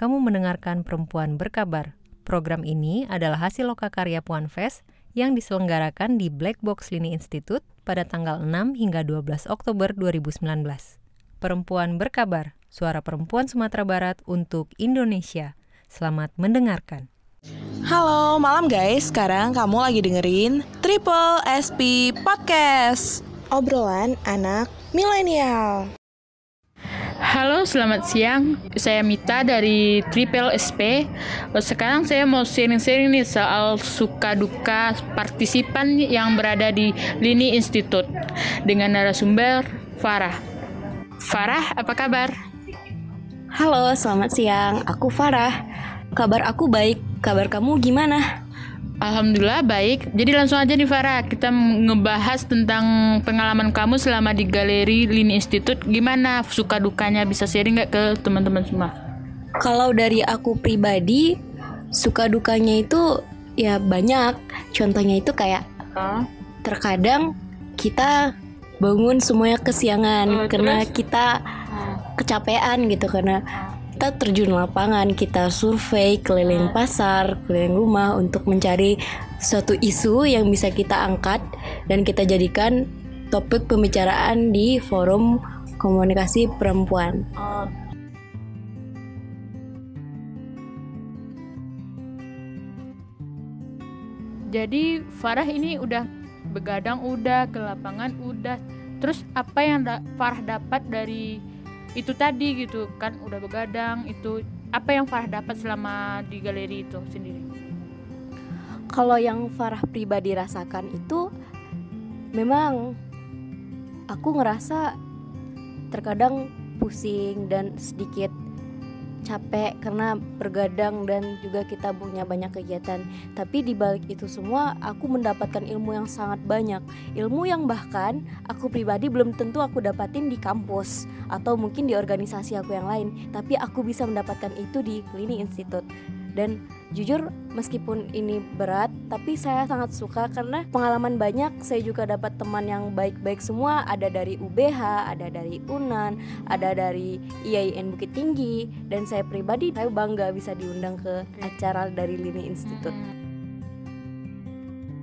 kamu mendengarkan Perempuan Berkabar. Program ini adalah hasil lokakarya Puan Fest yang diselenggarakan di Black Box Lini Institute pada tanggal 6 hingga 12 Oktober 2019. Perempuan Berkabar, suara perempuan Sumatera Barat untuk Indonesia. Selamat mendengarkan. Halo, malam guys. Sekarang kamu lagi dengerin Triple SP Podcast. Obrolan anak milenial. Halo, selamat siang. Saya Mita dari Triple SP. Sekarang saya mau sharing-sharing nih soal suka duka partisipan yang berada di Lini Institute dengan narasumber Farah. Farah, apa kabar? Halo, selamat siang. Aku Farah. Kabar aku baik. Kabar kamu gimana? Alhamdulillah baik. Jadi langsung aja nih Farah, kita ngebahas tentang pengalaman kamu selama di Galeri Lini Institute. Gimana suka dukanya bisa sharing nggak ke teman-teman semua? Kalau dari aku pribadi, suka dukanya itu ya banyak. Contohnya itu kayak huh? terkadang kita bangun semuanya kesiangan uh, karena terus? kita kecapean gitu karena kita terjun lapangan, kita survei keliling pasar, keliling rumah untuk mencari suatu isu yang bisa kita angkat dan kita jadikan topik pembicaraan di forum komunikasi perempuan. Jadi Farah ini udah begadang udah ke lapangan udah. Terus apa yang da Farah dapat dari itu tadi gitu kan udah begadang itu apa yang Farah dapat selama di galeri itu sendiri? Kalau yang Farah pribadi rasakan itu memang aku ngerasa terkadang pusing dan sedikit capek karena bergadang dan juga kita punya banyak kegiatan. Tapi di balik itu semua, aku mendapatkan ilmu yang sangat banyak. Ilmu yang bahkan aku pribadi belum tentu aku dapatin di kampus atau mungkin di organisasi aku yang lain. Tapi aku bisa mendapatkan itu di Lini Institute. Dan jujur meskipun ini berat tapi saya sangat suka karena pengalaman banyak. Saya juga dapat teman yang baik-baik semua. Ada dari UBH ada dari UNAN ada dari IAIN Bukit Tinggi. Dan saya pribadi saya bangga bisa diundang ke acara dari Lini Institute.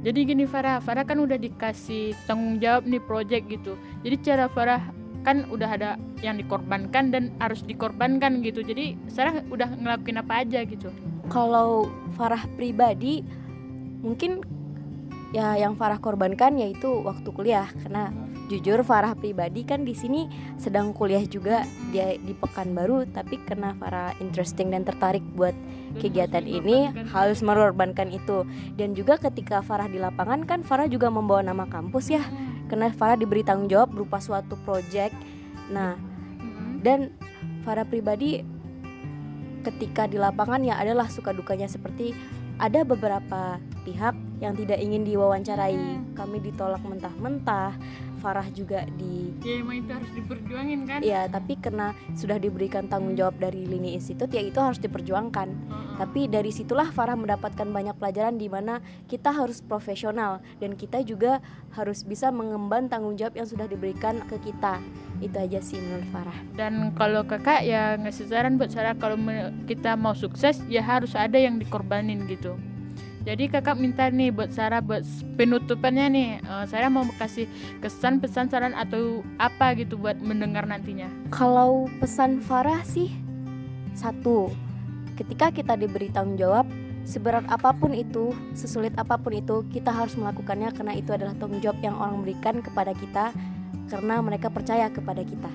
Jadi gini Farah. Farah kan udah dikasih tanggung jawab nih project gitu. Jadi cara Farah kan udah ada yang dikorbankan dan harus dikorbankan gitu. Jadi Sarah udah ngelakuin apa aja gitu kalau Farah pribadi mungkin ya yang Farah korbankan yaitu waktu kuliah. Karena jujur Farah pribadi kan di sini sedang kuliah juga dia di Pekanbaru tapi karena Farah interesting dan tertarik buat kegiatan ini harus mengorbankan itu. Dan juga ketika Farah di lapangan kan Farah juga membawa nama kampus ya. Karena Farah diberi tanggung jawab berupa suatu project. Nah dan Farah pribadi ketika di lapangan ya adalah suka dukanya seperti ada beberapa pihak yang tidak ingin diwawancarai. Kami ditolak mentah-mentah, Farah juga di Ya emang itu harus diperjuangin kan? Iya, tapi karena sudah diberikan tanggung jawab dari Lini Institut ya itu harus diperjuangkan. Uh -huh. Tapi dari situlah Farah mendapatkan banyak pelajaran di mana kita harus profesional dan kita juga harus bisa mengemban tanggung jawab yang sudah diberikan ke kita. Itu aja sih menurut Farah. Dan kalau kakak ya ngasih saran buat Sarah kalau kita mau sukses ya harus ada yang dikorbanin gitu. Jadi kakak minta nih buat Sarah buat penutupannya nih, uh, Sarah mau kasih kesan pesan saran atau apa gitu buat mendengar nantinya. Kalau pesan Farah sih satu, ketika kita diberi tanggung jawab seberat apa pun itu, sesulit apa pun itu, kita harus melakukannya karena itu adalah tanggung jawab yang orang berikan kepada kita karena mereka percaya kepada kita.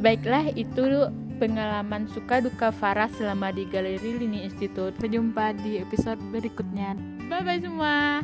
Baiklah, itu pengalaman suka duka Farah selama di Galeri Lini Institute. Berjumpa di episode berikutnya. Bye bye semua.